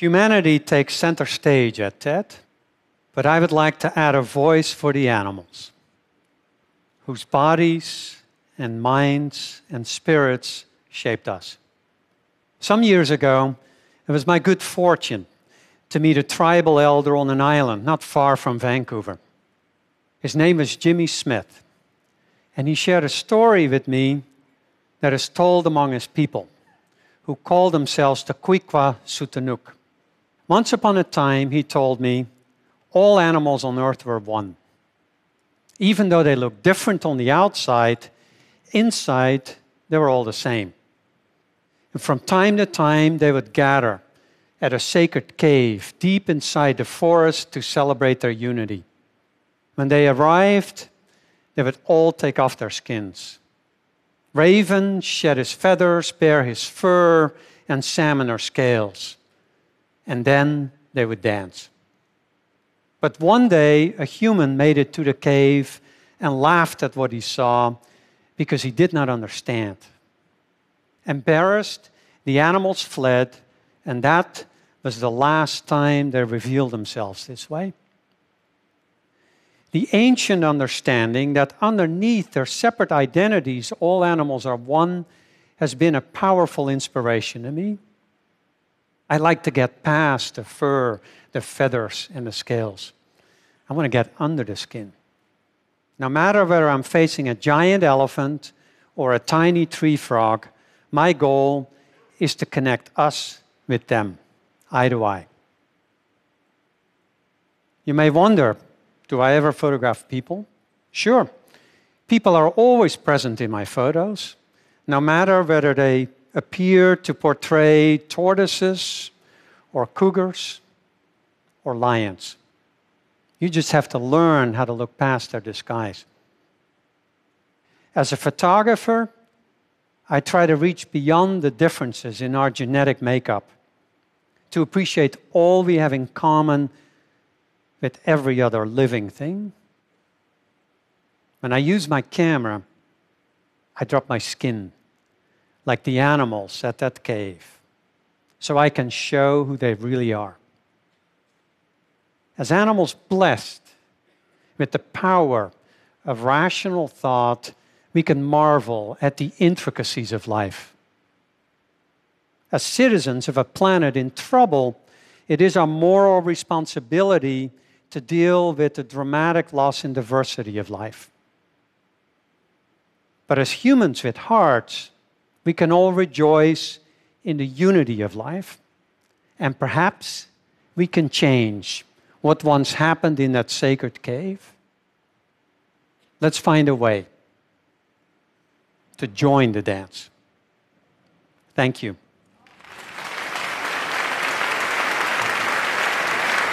Humanity takes center stage at TED, but I would like to add a voice for the animals, whose bodies and minds and spirits shaped us. Some years ago, it was my good fortune to meet a tribal elder on an island not far from Vancouver. His name was Jimmy Smith, and he shared a story with me that is told among his people, who call themselves the Kwikwah Sutanuk. Once upon a time, he told me, all animals on earth were one. Even though they looked different on the outside, inside they were all the same. And from time to time, they would gather at a sacred cave deep inside the forest to celebrate their unity. When they arrived, they would all take off their skins. Raven shed his feathers, bear his fur, and salmon her scales. And then they would dance. But one day, a human made it to the cave and laughed at what he saw because he did not understand. Embarrassed, the animals fled, and that was the last time they revealed themselves this way. The ancient understanding that underneath their separate identities, all animals are one, has been a powerful inspiration to me. I like to get past the fur, the feathers, and the scales. I want to get under the skin. No matter whether I'm facing a giant elephant or a tiny tree frog, my goal is to connect us with them, eye to eye. You may wonder do I ever photograph people? Sure. People are always present in my photos, no matter whether they appear to portray tortoises or cougars or lions. You just have to learn how to look past their disguise. As a photographer, I try to reach beyond the differences in our genetic makeup to appreciate all we have in common with every other living thing. When I use my camera, I drop my skin like the animals at that cave so I can show who they really are. As animals blessed with the power of rational thought, we can marvel at the intricacies of life. As citizens of a planet in trouble, it is our moral responsibility to deal with the dramatic loss in diversity of life. But as humans with hearts, we can all rejoice in the unity of life, and perhaps we can change what once happened in that sacred cave. Let's find a way to join the dance. Thank you.